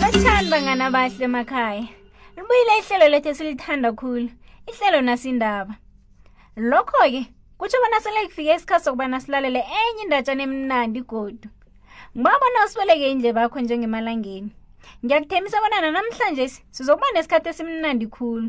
bathani bangana bahle emakhaya libuyile ihlelo lethu esilithanda khulu ihlelo nasindaba lokho-ke kutsho bona sele kufike isikhathi sokubana silalele enye indatshana emnandi godu ngiba bona usibeleke indle bakho njengemalangeni ngiyakuthembisa bona nanamhlanje sizokuba nesikhathi esimnandi khulu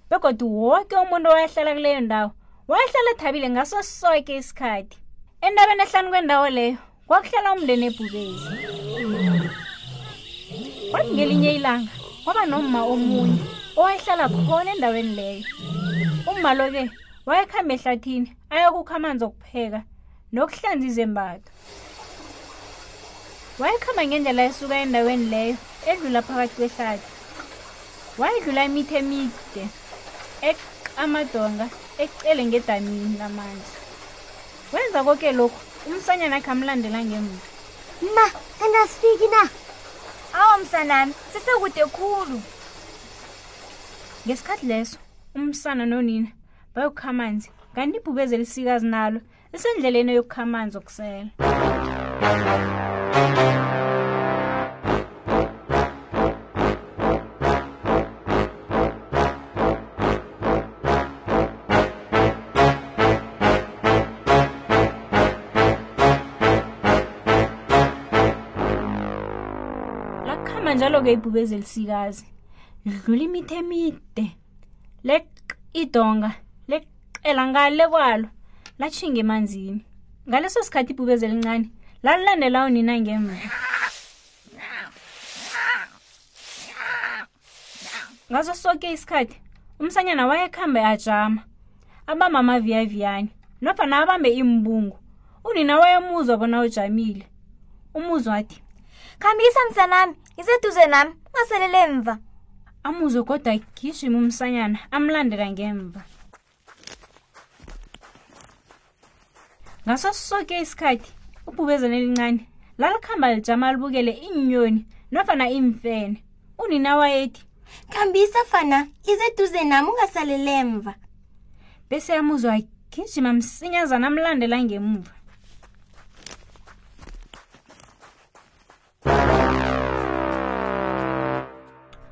begodwa wonke umuntu owayehlala kuleyo ndawo wayehlala ethabile ngaso soke isikhathi endaweni ehlanu kwendawo leyo kwakuhlala umndeni ebhubezi kwathi ngelinye ilanga kwaba nomma omunye owayehlala khona endaweni leyo umma lo-ke wayekuhamba ehlathini ayokukha amanzi okupheka nokuhlanza izembatho wayekhamba ngendlela esuka endaweni leyo edlula phakathi kwehlathi wayedlula imithi emide amadonga ekucele ngedamini lamanzi wenza koke lokhu umsanyana akhe amlandela ngemva ma angasifiki na awa msanami sisekude khulu ngesikhathi leso umsana nonina bayokukha amanzi kanti ibhubezi elisikazi nalo lisendleleni eyokukha amanzi okusela njalo-ke ibhubezi elisikazi lidlula imithe emide leq idonga leqela ngale kwalo latshinga emanzini ngaleso sikhathi ibhubezi elincane lalulandela unina ngemva ngaso soke isikhathi umsanyana wayekhambe ajama abamba amaviyaviyani nofana abambe imbungu unina wayemuzwa bona ujamile umuzi wathi khambisa msanami ngiseduze nami ungasalele emva amuzwe kodwa agijima umsanyana amlandela ngemva ngaso soke isikhathi ubhubezana elincane lalikhamba lijama libukele iinyoni nofana iimfene unina wayethi khambisa fana izeduze nami ungasalele emva bese amuzwa agijima msinyazana amlandela ngemva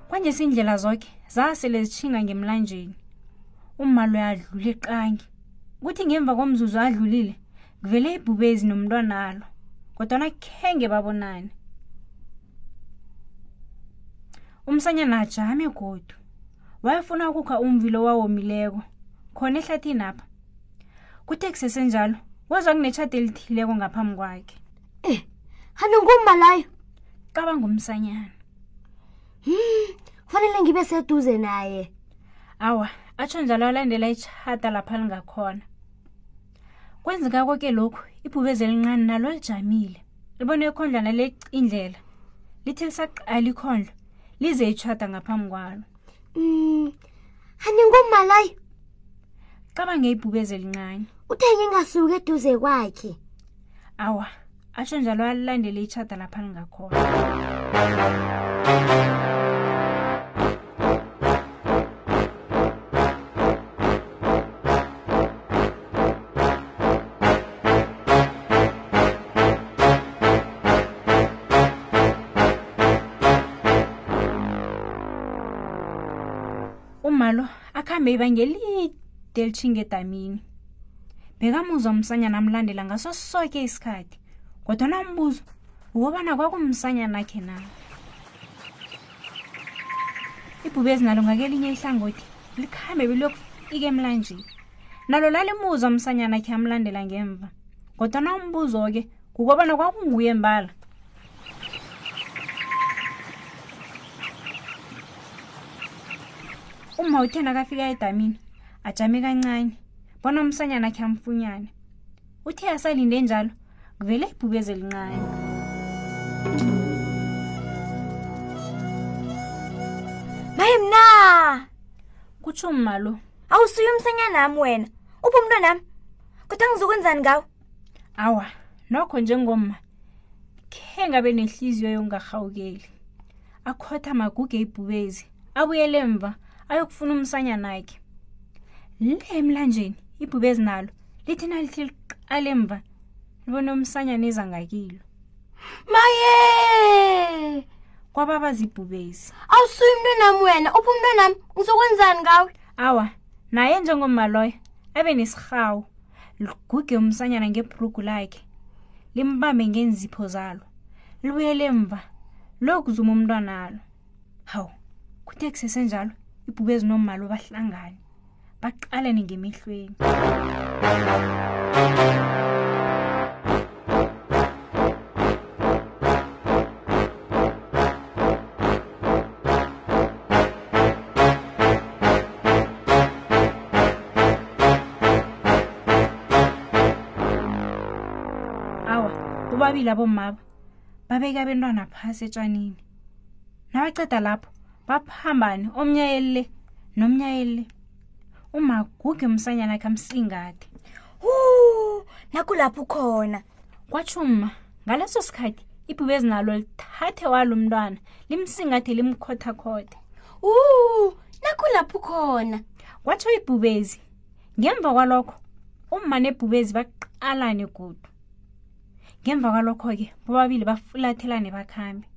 kwanje sindlela zoke zasele zitshinga ngemlanjeni umma loyo adlula iqangi kuthi ngemva komzuzu adlulile kuvele ibhubezi nomntwana alo kodwana khenge babonane umsanyana ajame godu wayefuna ukukha umvilo wawomileko khona ehlathini apha kuthe kusesenjalo wezwa kunetshadi elithileko ngaphambi kwakhe Eh, khani ngumalayo. Cabanga umsanyana. Hmm, kufanele ngibe seduze naye. Awa, atsho njalo alandela ichata lapha lingakhona. Kwenzeka konke lokhu, ibhubezi elincane nalo lijamile. Libone ikhondlwana lecindlela. Lithi lisaqali ikhondlo, lize ichata ngaphambi kwalo. Mm, Hani ngumaloyo? Cabange ibhubezi elincane. Uthe ngingasuke eduze kwakhe. Awa, asho njalo alilandele ichada lapha ningakhona. umalo akhambe ibanga elide elitshinga edamini bekamuzwa umsanyana amlandela ngaso soke isikhathi kodwa nambuzo ukobana kwakumsanyana akhe na ibhubezi nalo ngakelinye ihlangothi likhambe beliyokufika emlanjeni nalo lalimuza umsanyana khe amlandela ngemva kodwa na umbuzo-ke kukobana kwakunguye mbala umma uthe nakafika edamini ajame kancane bona umsanyana khe amfunyane uthe asalinde njalo kuvele ibhubezi elincane maye mna kutsho umma lo awusuye umsanyana wami wena uphi umntwanami kodwa ngizokwenzani ngawo awa nokho njengomma khe ngabe nenhliziyo yongarhawukeli akhotha maguge ibhubezi abuyele emva ayokufuna umsanyana akhe le emlanjeni ibhubezi nalo lithi nalithi liqale emva libone umsanyana eza ngakilo maye kwababa zibhubezi awusuyi umntwenami wena uphi umntwenami ngizokwenzani ngawe awa naye njengomaloyo abe nesirhawu liguge umsanyana ngebhrugu lakhe limbambe ngeenzipho zalo libuyele mva lokuzuma umntwanalo hawu kuthe kusesenjalo ibhubezi nomalo bahlangane baqalene ngemehlweni bobabili abomaba babeka abentwana phasi etshwanini nabaceda lapho baphambani omnyayeli le nomnyayeli le umaguge umsanyana kamsingade hu nakho lapho ukhona kwatsho ma ngaleso sikhathi ibhube ezinalo lithathe walo mntwana limsingathe limkhothakhothe u nakho lapho ukhona kwatsho ibhubezi ngemva kwalokho umma nebhubezi baqalane godu ngemva kwalokho-ke bobabili bafulathelane bakhambe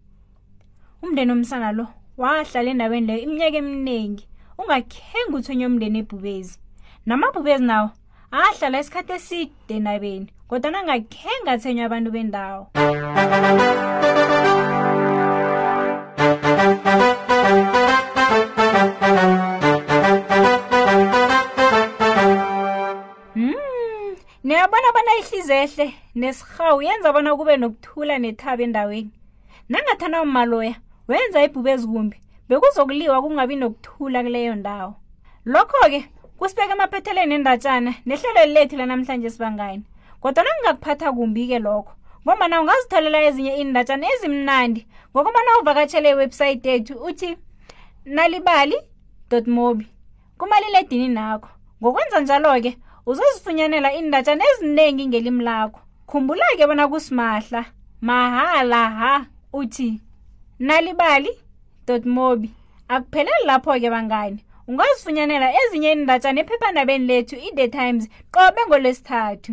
umndeni omsana lo wahlala endaweni leyo iminyaka eminingi ungakhenge uthwenye umndeni ebhubezi namabhubezi nawo ahlala isikhathi eside endabeni kodwa nangakhenge athenywa abantu bendawo hmm, niyabona bona ihlizehle nesirhawu yenza bona kube nokuthula nethaba endaweni nangathana umaloya wenza ibhube ezikumbi bekuzokuliwa kungabi nokuthula kuleyo ndawo lokho-ke kusibeka emaphetheleni endatshana nehlelo elilethi lanamhlanje sibangani kodwa nangingakuphatha kumbi-ke lokho ngombana ungazitholela ezinye iindatshana ezimnandi ngokobana uvakatshele iwebhsayithi yethu uthi nalibali mobi kumaliledini nakho ngokwenza njalo-ke uzozifunyanela iindatshana eziningi ngelimi lakho khumbula-ke bona kusimahla mahala ha uthi nalibali dotmobi akupheleli lapho-ke bangani ungazifunyanela ezinye iindatshana ephephandabeni lethu i-the times qobe ngolwesithathu